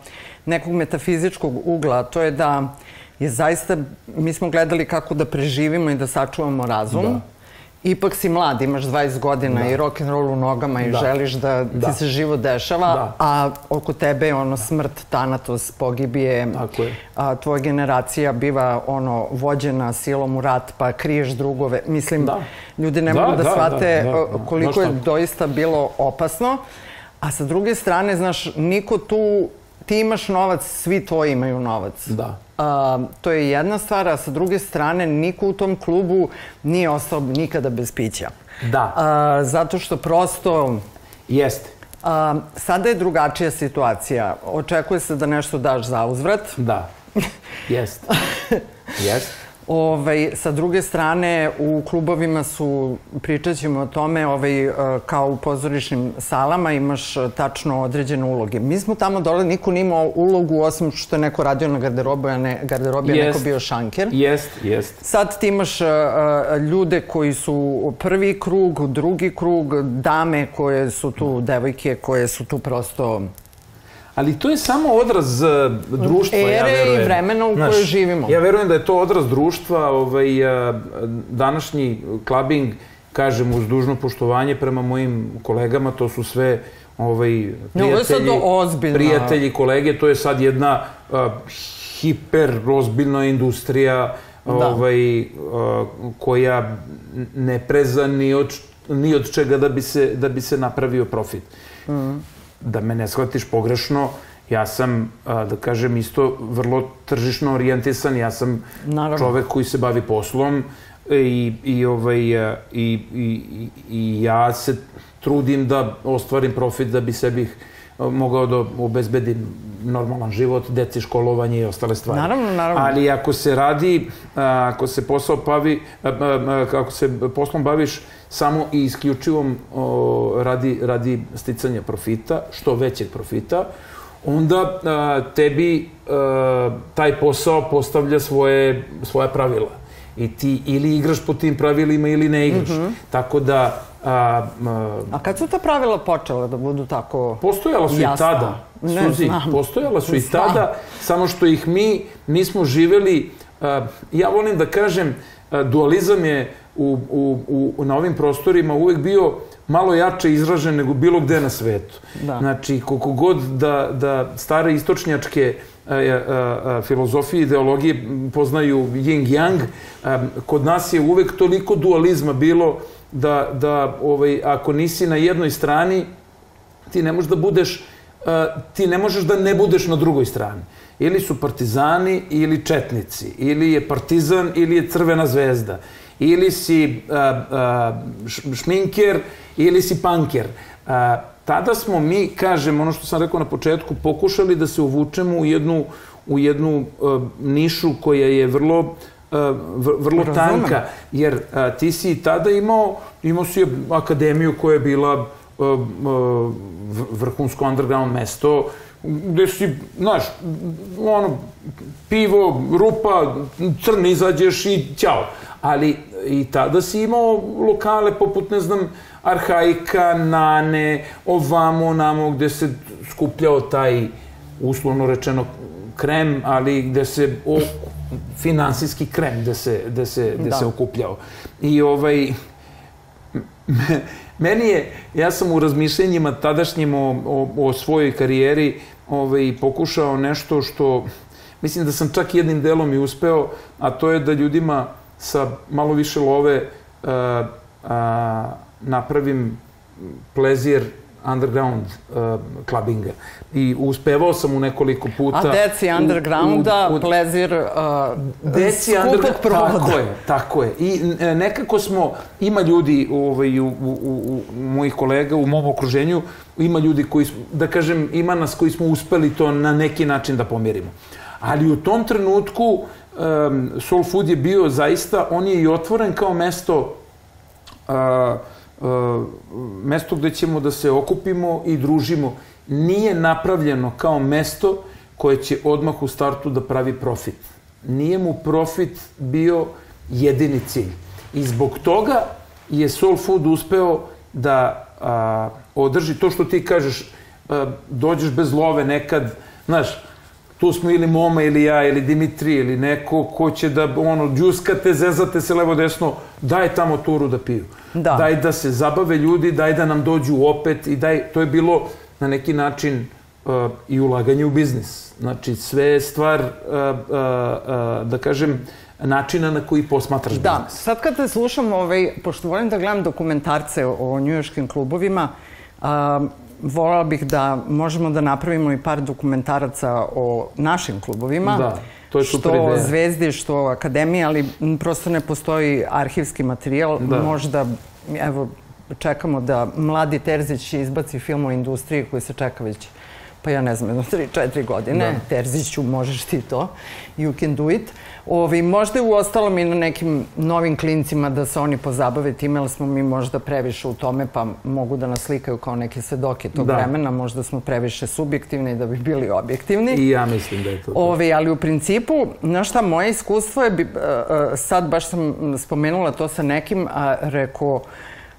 nekog metafizičkog ugla, to je da je zaista, mi smo gledali kako da preživimo i da sačuvamo razum. Da. Ipak si mlad, imaš 20 godina Da. i rock and roll u nogama i Da. želiš da, Da. ti se život dešava, Da. a oko tebe je ono smrt, tanatos, pogibije, Tako je. a, tvoja generacija biva ono vođena silom u rat pa kriješ drugove. Mislim, Da. ljudi ne Da, mogu da, da, shvate da, da, da. koliko je doista bilo opasno. A sa druge strane, znaš, niko tu, ti imaš novac, svi tvoji imaju novac. Da. To je jedna stvar, a sa druge strane, niko u tom klubu nije ostao nikada bez pića. Da. A, zato što prosto Jeste. a, sada je drugačija situacija. Očekuje se da nešto daš za uzvrat. Da. Jeste. Jeste. Ovaj, sa druge strane, u klubovima su, pričat ćemo o tome, ovaj, e, kao u pozorišnim salama imaš e, tačno određene uloge. Mi smo tamo dole, niko nije imao ulogu, osim što je neko radio na garderobi, a ne, garderobi, a neko Jest. bio šanker. Jest, jest. Sad ti imaš uh, ljude koji su prvi krug, drugi krug, dame koje su tu, devojke koje su tu prosto Ali to je samo odraz uh, društva, ja Ere i verujem. vremena u Znaš, kojoj živimo. Ja verujem da je to odraz društva, ovaj, uh, današnji klabing kažem uz dužno poštovanje prema mojim kolegama, to su sve ovaj, No, prijatelji, ozbiljna- prijatelji, kolege, to je sad jedna a, hiper ozbiljna industrija Da. ovaj, a, koja ne preza ni od, ni od čega da bi se, da bi se napravio profit. Da me ne shvatiš pogrešno, ja sam, da kažem, isto vrlo tržišno orijentisan, ja sam Naravno. čovek koji se bavi poslom i, i, ovaj, i, i, i, i ja se trudim da ostvarim profit da bi sebi mogao da obezbedim normalan život, deci školovanje i ostale stvari. Naravno, naravno. Ali ako se radi, ako se posao bavi, ako se poslom baviš samo i isključivom o, radi, radi sticanja profita, što većeg profita, onda a, tebi a, taj posao postavlja svoje, svoja pravila. I ti ili igraš po tim pravilima ili ne igraš. Mhm. Tako da a, a, A kad su ta pravila počela da budu tako... Postojala su i Jasna. tada, Ne Suzi, znam. postojala su i Znam. tada, samo što ih mi nismo živeli, a, ja volim da kažem, a, dualizam je u, u, u, na ovim prostorima uvek bio malo jače izražen nego bilo gde na svetu. Da. Znači, koliko god da, da stare istočnjačke a, a, a, filozofije, ideologije poznaju yin-yang, a, kod nas je uvek toliko dualizma bilo da, da ovaj, ako nisi na jednoj strani, ti ne možeš da budeš, uh, ti ne možeš da ne budeš na drugoj strani. Ili su partizani ili četnici, ili je partizan ili je crvena zvezda, ili si uh, uh, šminker ili si panker. Uh, tada smo mi, kažem, ono što sam rekao na početku, pokušali da se uvučemo u jednu, u jednu uh, nišu koja je vrlo vrlo Razumem. tanka, jer a, ti si tada imao, imao si akademiju koja je bila a, a, v- vrhunsko underground mesto, gde si, znaš, ono, pivo, rupa, crn izađeš i ćao. Ali i tada si imao lokale poput, ne znam, Arhaika, Nane, ovamo, namo, gde se skupljao taj, uslovno rečeno, krem, ali gde se o, finansijski krem gde se, gde se, gde Da. se okupljao. I ovaj, me- meni je, ja sam u razmišljenjima tadašnjim o, o, o svojoj karijeri ovaj, pokušao nešto što, mislim da sam čak jednim delom i uspeo, a to je da ljudima sa malo više love a, a, napravim plezir underground uh, clubbinga. I uspevao sam u nekoliko puta. A deci u- undergrounda, u- u- plezir uh, Deci skupog provoda. tako je, tako je. I e, nekako smo, ima ljudi ovaj, u, u, u, u mojih kolega u mom okruženju, ima ljudi koji, da kažem, ima nas koji smo uspeli to na neki način da pomirimo. Ali u tom trenutku um, Soul Food je bio zaista, on je i otvoren kao mesto a, a, mesto gde ćemo da se okupimo i družimo nije napravljeno kao mesto koje će odmah u startu da pravi profit. Nije mu profit bio jedini cilj. I zbog toga je Soul Food uspeo da a, održi to što ti kažeš, a, dođeš bez love nekad, znaš, tu smo ili Moma ili ja ili Dimitri ili neko ko će da ono džuskate, zezate se levo desno, daj tamo turu da piju. Da. Daj da se zabave ljudi, daj da nam dođu opet i daj, to je bilo na neki način uh, i ulaganje u biznis. Znači sve je stvar, uh, uh, uh, da kažem, načina na koji posmatraš Da, biznis. sad kad te slušam, ovaj, pošto volim da gledam dokumentarce o, o njujoškim klubovima, um, volala bih da možemo da napravimo i par dokumentaraca o našim klubovima. Da, to je super što ideja. Zvezdi, što Akademije, ali prosto ne postoji arhivski materijal. Da. Možda, evo, čekamo da mladi Terzić izbaci film o industriji koji se čeka već pa ja ne znam, jedno 3-4 godine, Da. Terziću, možeš ti to, you can do it. Ovi, možda je u ostalom i na nekim novim klincima da se oni pozabave time, ali smo mi možda previše u tome, pa mogu da nas slikaju kao neke svedoke tog Da. vremena, možda smo previše subjektivni da bi bili objektivni. I ja mislim da je to. to. Ove, ali u principu, znaš šta, moje iskustvo je, e, e, sad baš sam spomenula to sa nekim, a rekao,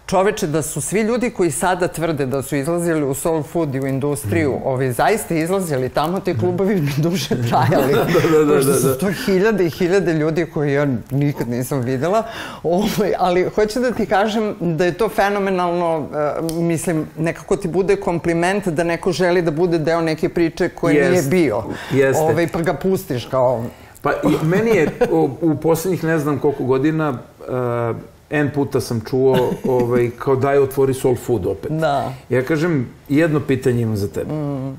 čoveče, da su svi ljudi koji sada tvrde da su izlazili u soul food i u industriju, mm. ovi zaista izlazili tamo, te klubovi bi duže trajali. da, da, da, da, da. su to hiljade i hiljade ljudi koji ja nikad nisam videla. Ovaj, ali hoću da ti kažem da je to fenomenalno, uh, mislim, nekako ti bude kompliment da neko želi da bude deo neke priče koje Jest. nije bio. Jeste. Ovaj, pa ga pustiš kao... Pa i, meni je u, u poslednjih ne znam koliko godina uh, N puta sam čuo ovaj, kao daj otvori soul food opet. Da. Ja kažem, jedno pitanje imam za tebe. Mm.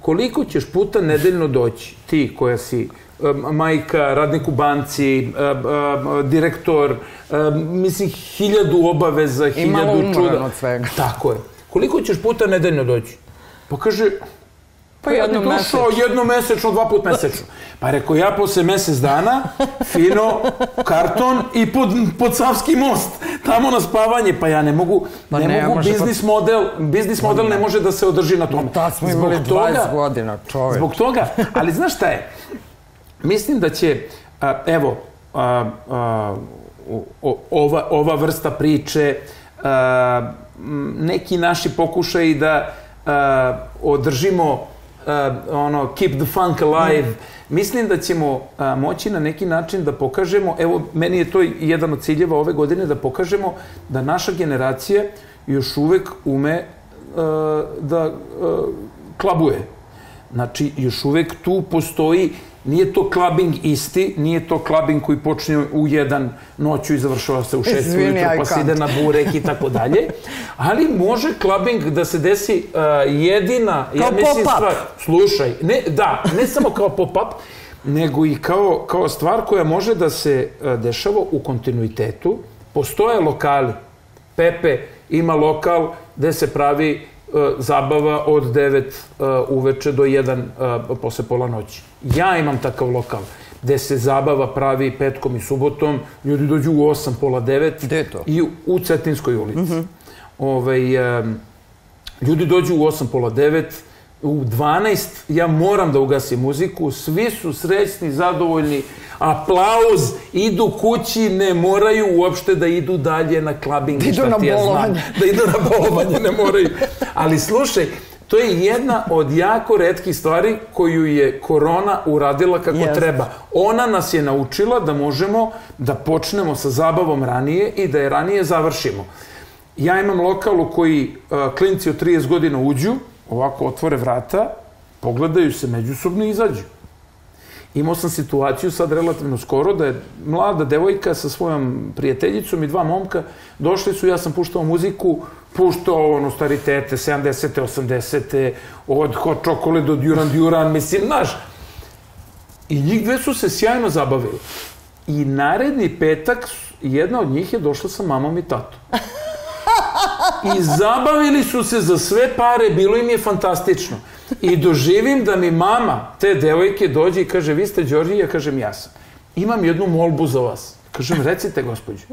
Koliko ćeš puta nedeljno doći, ti koja si majka, radnik u banci, direktor, mislim, hiljadu obaveza, hiljadu čuda. I malo od svega. Tako je. Koliko ćeš puta nedeljno doći? Pa kaže, Pa jedno mesečno. jedno mesečno, dva put mesečno. Pa rekao, ja posle mesec dana, fino, karton i pod, pod Savski most, tamo na spavanje. Pa ja ne mogu, pa ne, ne mogu, biznis pa... model, biznis model ne. ne može da se održi na tome. Da, smo imali 20 toga, godina, čovjek. Zbog toga, ali znaš šta je? Mislim da će, a, evo, a, a, ova, ova vrsta priče, a, neki naši pokušaj da a, održimo ono, keep the funk alive. Mm. Mislim da ćemo uh, moći na neki način da pokažemo, evo, meni je to jedan od ciljeva ove godine, da pokažemo da naša generacija još uvek ume uh, da uh, klabuje. Znači, još uvek tu postoji Nije to clubbing isti, nije to clubbing koji počne u jedan noću i završava se u šest ujutru, pa se ide na burek i tako dalje. Ali može clubbing da se desi uh, jedina, kao ja mislim stvar, slušaj, ne, da, ne samo kao pop-up, nego i kao, kao stvar koja može da se uh, dešava u kontinuitetu. Postoje lokali. Pepe ima lokal gde se pravi zabava od 9 e, uveče do 1 e, posle pola noći. Ja imam takav lokal gde se zabava pravi petkom i subotom, ljudi dođu u 8, pola 9. Gde to? I u, Cetinskoj ulici. Mm -hmm. Ove, ovaj, ljudi dođu u 8, pola 9, u 12 ja moram da ugasim muziku, svi su srećni, zadovoljni, aplauz, idu kući, ne moraju uopšte da idu dalje na klabing, da idu na ja bolovanje. Da idu na bolovanje, ne moraju. Ali slušaj, to je jedna od jako redkih stvari koju je korona uradila kako yes. treba. Ona nas je naučila da možemo da počnemo sa zabavom ranije i da je ranije završimo. Ja imam lokal u koji uh, klinci od 30 godina uđu, ovako otvore vrata, pogledaju se međusobno i izađu. Imao sam situaciju sad relativno skoro da je mlada devojka sa svojom prijateljicom i dva momka došli su, ja sam puštao muziku, puštao ono staritete, 70. 80. od Hot Chocolate do Duran Duran, mislim, znaš. I njih dve su se sjajno zabavili. I naredni petak jedna od njih je došla sa mamom i tatom. I zabavili su se za sve pare, bilo im je fantastično. I doživim da mi mama te devojke dođe i kaže, vi ste Đorđe, ja kažem, ja sam. Imam jednu molbu za vas. Kažem, recite, gospođe,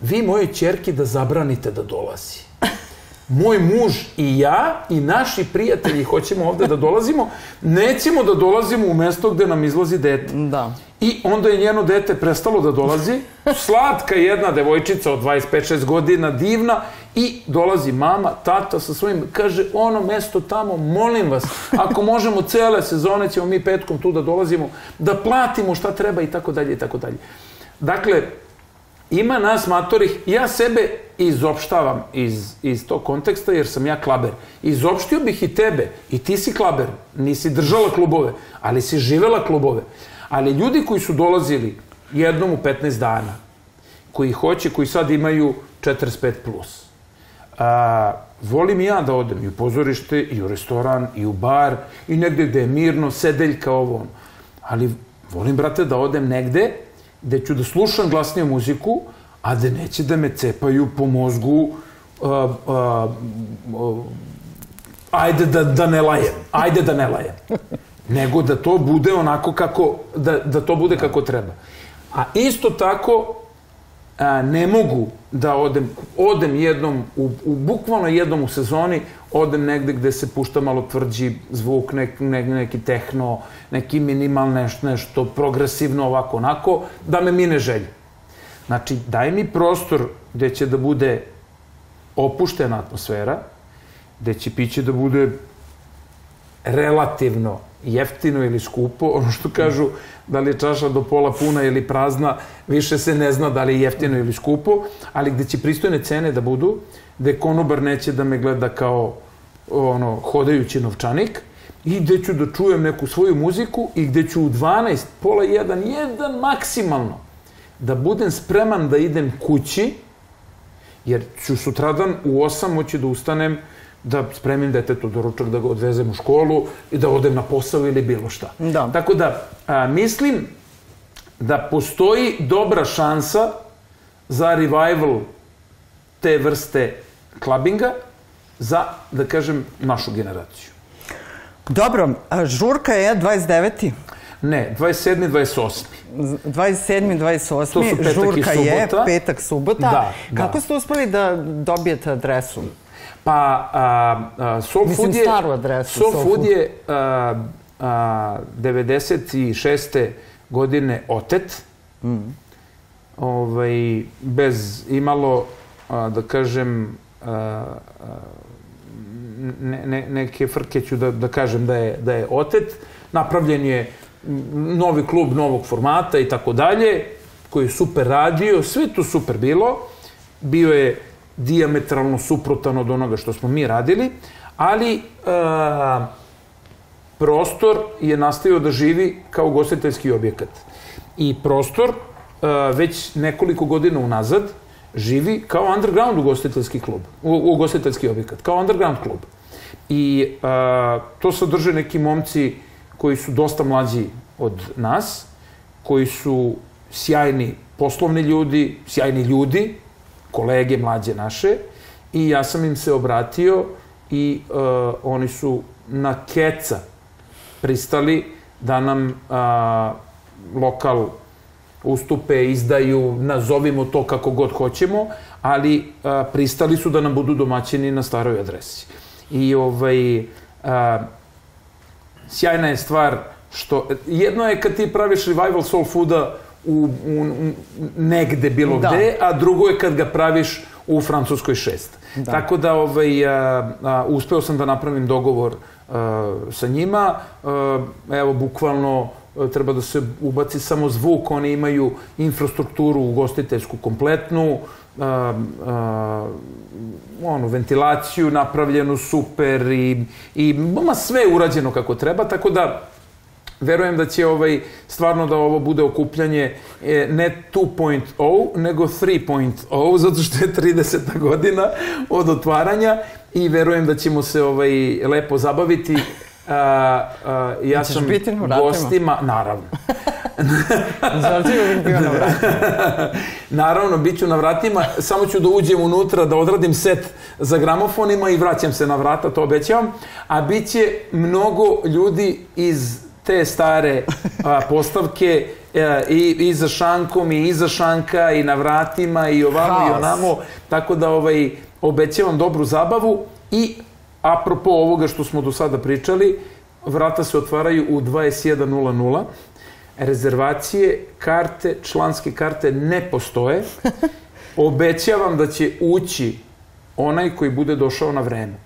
vi moje čerki da zabranite da dolazi moj muž i ja i naši prijatelji hoćemo ovde da dolazimo, nećemo da dolazimo u mesto gde nam izlazi dete. Da. I onda je njeno dete prestalo da dolazi, slatka jedna devojčica od 25-6 godina, divna, i dolazi mama, tata sa svojim, kaže, ono mesto tamo, molim vas, ako možemo cele sezone ćemo mi petkom tu da dolazimo, da platimo šta treba i tako dalje i tako dalje. Dakle, ima nas matorih, ja sebe izopštavam iz, iz tog konteksta jer sam ja klaber. Izopštio bih i tebe, i ti si klaber, nisi držala klubove, ali si živela klubove. Ali ljudi koji su dolazili jednom u 15 dana, koji hoće, koji sad imaju 45+, plus, a, volim ja da odem i u pozorište, i u restoran, i u bar, i negde gde je mirno, sedeljka, ovo, ali volim, brate, da odem negde gde ću da slušam glasniju muziku, a da neće da me cepaju po mozgu uh, uh, uh, ajde da, da ne lajem, ajde da ne lajem. Nego da to bude onako kako, da, da to bude kako treba. A isto tako, a, ne mogu da odem, odem jednom, u, u bukvalno jednom u sezoni, odem negde gde se pušta malo tvrđi zvuk, nek, ne, neki tehno, neki minimal nešto, nešto progresivno, ovako, onako, da me mine želje. Znači, daj mi prostor gde će da bude opuštena atmosfera, gde će piće da bude relativno jeftino ili skupo, ono što kažu da li je čaša do pola puna ili prazna, više se ne zna da li je jeftino ili skupo, ali gde će pristojne cene da budu, gde konobar neće da me gleda kao ono, hodajući novčanik i gde ću da čujem neku svoju muziku i gde ću u 12, pola 1, 1 maksimalno da budem spreman da idem kući, jer ću sutradan u 8 moći da ustanem da spremim detetu doručak, da ga odvezem u školu i da odem na posao ili bilo šta. Da. Tako da, a, mislim da postoji dobra šansa za revival te vrste klabinga za, da kažem, našu generaciju. Dobro, a žurka je 29. Ne, 27. 28. 27. 28. To su petak i žurka je subota. petak, subota. Da, da. Kako ste uspeli da dobijete adresu? Pa, a, a, Soul Mislim, Food je... staru adresu, Soul Soul Food Food. je a, a, 96. godine otet. Mm. Ovaj, bez imalo, a, da kažem, a, a, ne, ne, neke frke ću da, da kažem da je, da je otet. Napravljen je novi klub novog formata i tako dalje, koji je super radio, sve to super bilo. Bio je diametralno suprotan od onoga što smo mi radili, ali a, prostor je nastavio da živi kao ugostiteljski objekat. I prostor a, već nekoliko godina unazad živi kao underground ugostiteljski klub, ugostiteljski objekat, kao underground klub. I a, to sadrže neki momci koji su dosta mlađi od nas, koji su sjajni poslovni ljudi, sjajni ljudi, kolege mlađe naše, i ja sam im se obratio i uh, oni su na keca pristali da nam uh, lokal ustupe, izdaju, nazovimo to kako god hoćemo, ali uh, pristali su da nam budu domaćini na staroj adresi. I ovaj, uh, sjajna je stvar što, jedno je kad ti praviš revival soul fooda u, u, u negde bilo Da. gde, a drugo je kad ga praviš u Francuskoj 6. Da. Tako da ovaj, a, a, uspeo sam da napravim dogovor a, sa njima. A, evo, bukvalno a, treba da se ubaci samo zvuk, oni imaju infrastrukturu ugostiteljsku kompletnu, a, a, ono, ventilaciju napravljenu super i, i ma sve je urađeno kako treba, tako da verujem da će ovaj stvarno da ovo bude okupljanje e, ne 2.0 nego 3.0 zato što je 30. godina od otvaranja i verujem da ćemo se ovaj lepo zabaviti a, a, ja Ćeš sam biti na vratima? gostima, naravno. Zar ti uvijek bio na vratu? Naravno, bit ću na vratima, samo ću da uđem unutra, da odradim set za gramofonima i vraćam se na vrata, to obećavam. A bit će mnogo ljudi iz te stare a, postavke e, i, i za šankom i iza šanka i na vratima i ovamo i Haos. onamo. Tako da ovaj, obećavam dobru zabavu i apropo ovoga što smo do sada pričali, vrata se otvaraju u 21.00. Rezervacije, karte, članske karte ne postoje. Obećavam da će ući onaj koji bude došao na vreme.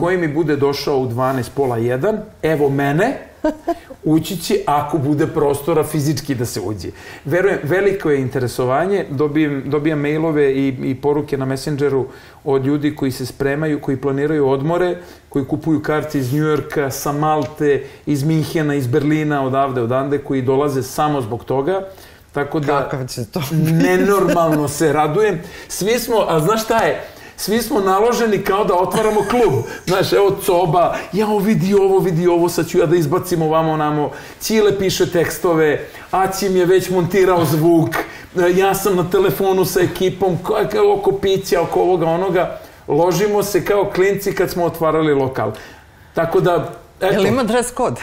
Koji mi bude došao u 12, pola 1, evo mene, ući će ako bude prostora fizički da se uđe. Verujem, veliko je interesovanje, dobijem, dobijam mailove i, i poruke na Messengeru od ljudi koji se spremaju, koji planiraju odmore, koji kupuju karte iz Njujorka, sa Malte, iz Minhena, iz Berlina, odavde, odande, koji dolaze samo zbog toga. Tako da Kakav će to nenormalno se radujem. Svi smo, a znaš šta je? Svi smo naloženi kao da otvaramo klub. Znaš, evo Coba, jao vidi ovo, vidi ovo, sad ću ja da izbacim ovamo namo. Cile piše tekstove, Acim je već montirao zvuk, ja sam na telefonu sa ekipom, oko pića, oko ovoga, onoga. Ložimo se kao klinci kad smo otvarali lokal. Tako da, eto, Jel ima dress kod?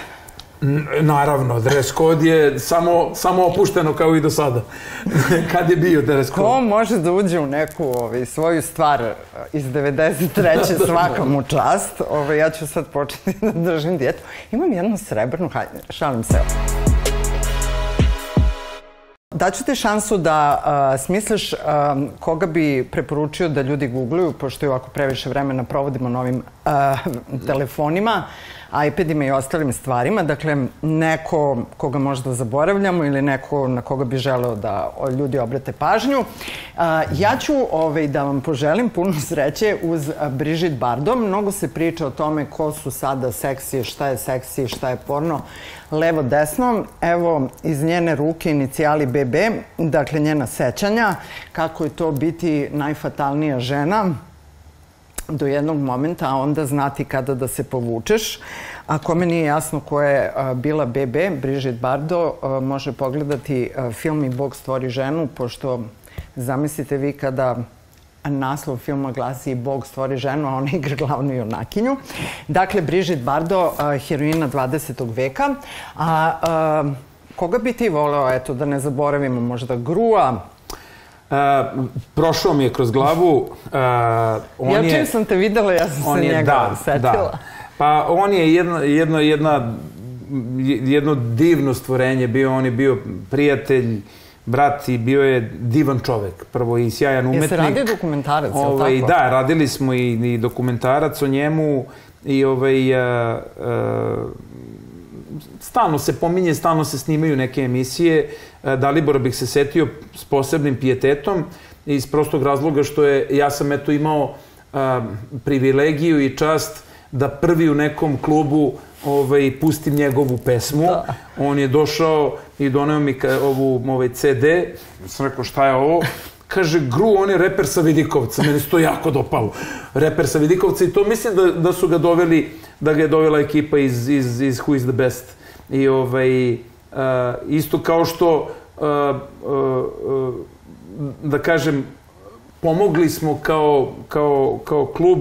Naravno, dress code je samo, samo opušteno kao i do sada. Kad je bio dress code? Ko može da uđe u neku ovaj, svoju stvar eh, iz 93. svaka mu čast. Ovaj, ja ću sad početi da držim dijetu. Imam jednu srebrnu haljinu, šalim se. Daću ti šansu da smisliš koga bi preporučio da ljudi googluju, pošto je ovako previše vremena provodimo na ovim telefonima iPadima i ostalim stvarima. Dakle, neko koga možda zaboravljamo ili neko na koga bi želeo da ljudi obrate pažnju. Ja ću ovaj, da vam poželim puno sreće uz Brigitte Bardot. Mnogo se priča o tome ko su sada seksi, šta je seksi, šta je porno. Levo, desno, evo iz njene ruke inicijali BB, dakle njena sećanja, kako je to biti najfatalnija žena, do jednog momenta, a onda znati kada da se povučeš. Ako me nije jasno ko je bila BB, Brigitte Bardot, može pogledati film I Bog stvori ženu, pošto zamislite vi kada naslov filma glasi Bog stvori ženu, a ona igra glavnu junakinju. Dakle, Brigitte Bardot, heroina 20. veka. A, a koga bi ti voleo, eto, da ne zaboravimo, možda Grua, Uh, prošao mi je kroz glavu. Uh, on ja čim je, sam te videla, ja sam se je, njega da, setila. Da. Pa on je jedno, jedno, jedna, jedno divno stvorenje bio. On je bio prijatelj, brat i bio je divan čovek. Prvo i sjajan umetnik. Jeste radio dokumentarac, ovaj, je li tako? Da, radili smo i, i dokumentarac o njemu i ovaj, uh, uh, stalno se pominje, stalno se snimaju neke emisije. E, Dalibora bih se setio s posebnim pijetetom iz prostog razloga što je, ja sam eto imao a, privilegiju i čast da prvi u nekom klubu ovaj, pustim njegovu pesmu. Da. On je došao i doneo mi ovu ovaj CD. Sam rekao šta je ovo? Kaže, Gru, on je reper sa Vidikovca. Meni se to jako dopalo. Reper sa Vidikovca i to mislim da, da su ga doveli, da ga je dovela ekipa iz, iz, iz Who is the Best. I ovaj, Uh, isto kao što, uh, uh, da kažem, pomogli smo kao, kao, kao klub,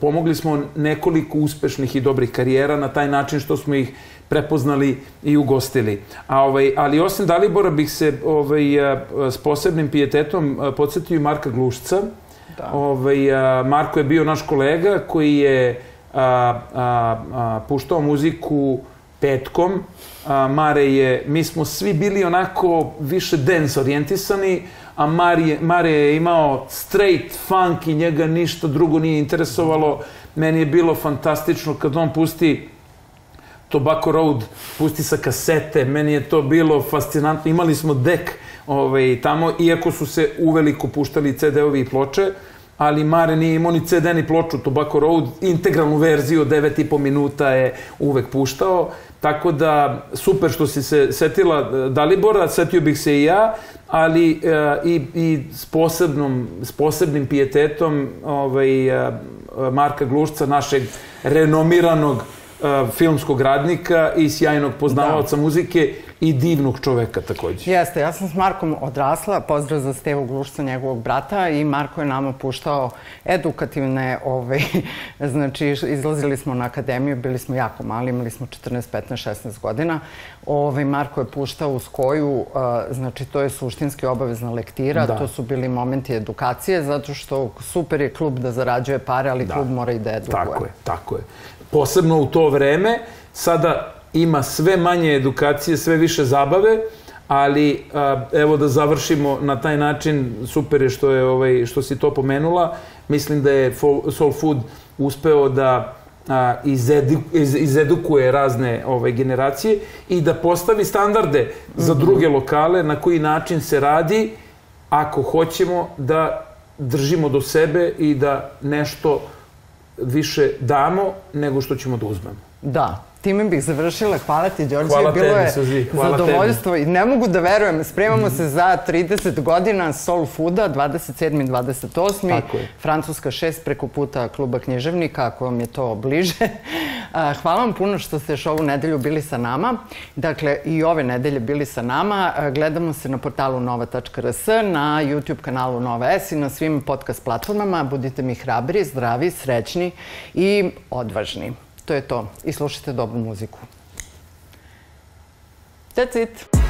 pomogli smo nekoliko uspešnih i dobrih karijera na taj način što smo ih prepoznali i ugostili. A, ovaj, ali osim Dalibora bih se ovaj, s posebnim pijetetom podsjetio i Marka Glušca. Da. Ovaj, Marko je bio naš kolega koji je a, a, a, puštao muziku petkom. A, Mare je, mi smo svi bili onako više dance orijentisani, a Mare, Mare je imao straight funk i njega ništa drugo nije interesovalo. Meni je bilo fantastično kad on pusti Tobacco Road, pusti sa kasete, meni je to bilo fascinantno. Imali smo dek ovaj, tamo, iako su se uveliko puštali CD-ovi i ploče, ali Mare nije imao ni CD ni ploču Tobacco Road, integralnu verziju od 9,5 minuta je uvek puštao. Tako da, super što si se setila e, Dalibora, setio bih se i ja, ali e, i, i s, posebnom, s posebnim pijetetom ovaj, e, Marka Glušca, našeg renomiranog filmskog radnika i sjajnog poznavaoca da. muzike i divnog čoveka takođe. Jeste, ja sam s Markom odrasla, pozdrav za Stevu Glušca, njegovog brata i Marko je nama puštao edukativne, ovaj, znači izlazili smo na akademiju, bili smo jako mali, imali smo 14, 15, 16 godina. Ovaj, Marko je puštao u skoju, znači to je suštinski obavezna lektira, da. to su bili momenti edukacije, zato što super je klub da zarađuje pare, ali da. klub mora i da edukuje. Tako je, tako je. Posebno u to vreme, sada ima sve manje edukacije, sve više zabave, ali a, evo da završimo na taj način, super je što, je, ovaj, što si to pomenula. Mislim da je Soul Food uspeo da a, izedu, iz, izedukuje razne ovaj, generacije i da postavi standarde za mhm. druge lokale na koji način se radi ako hoćemo da držimo do sebe i da nešto više damo nego što ćemo da uzmemo. Da, time bih završila. Hvala ti, Đorđe. Hvala Bilo tebi, je Suzi. Hvala zadovoljstvo tebi. i ne mogu da verujem. Spremamo se za 30 godina Soul Fooda, 27. i 28. Tako je. Francuska 6 preko puta kluba književnika, ako vam je to bliže. Hvala vam puno što ste još ovu nedelju bili sa nama. Dakle, i ove nedelje bili sa nama. Gledamo se na portalu nova.rs, na YouTube kanalu Nova S i na svim podcast platformama. Budite mi hrabri, zdravi, srećni i odvažni. To je to. I slušajte dobru muziku. That's it.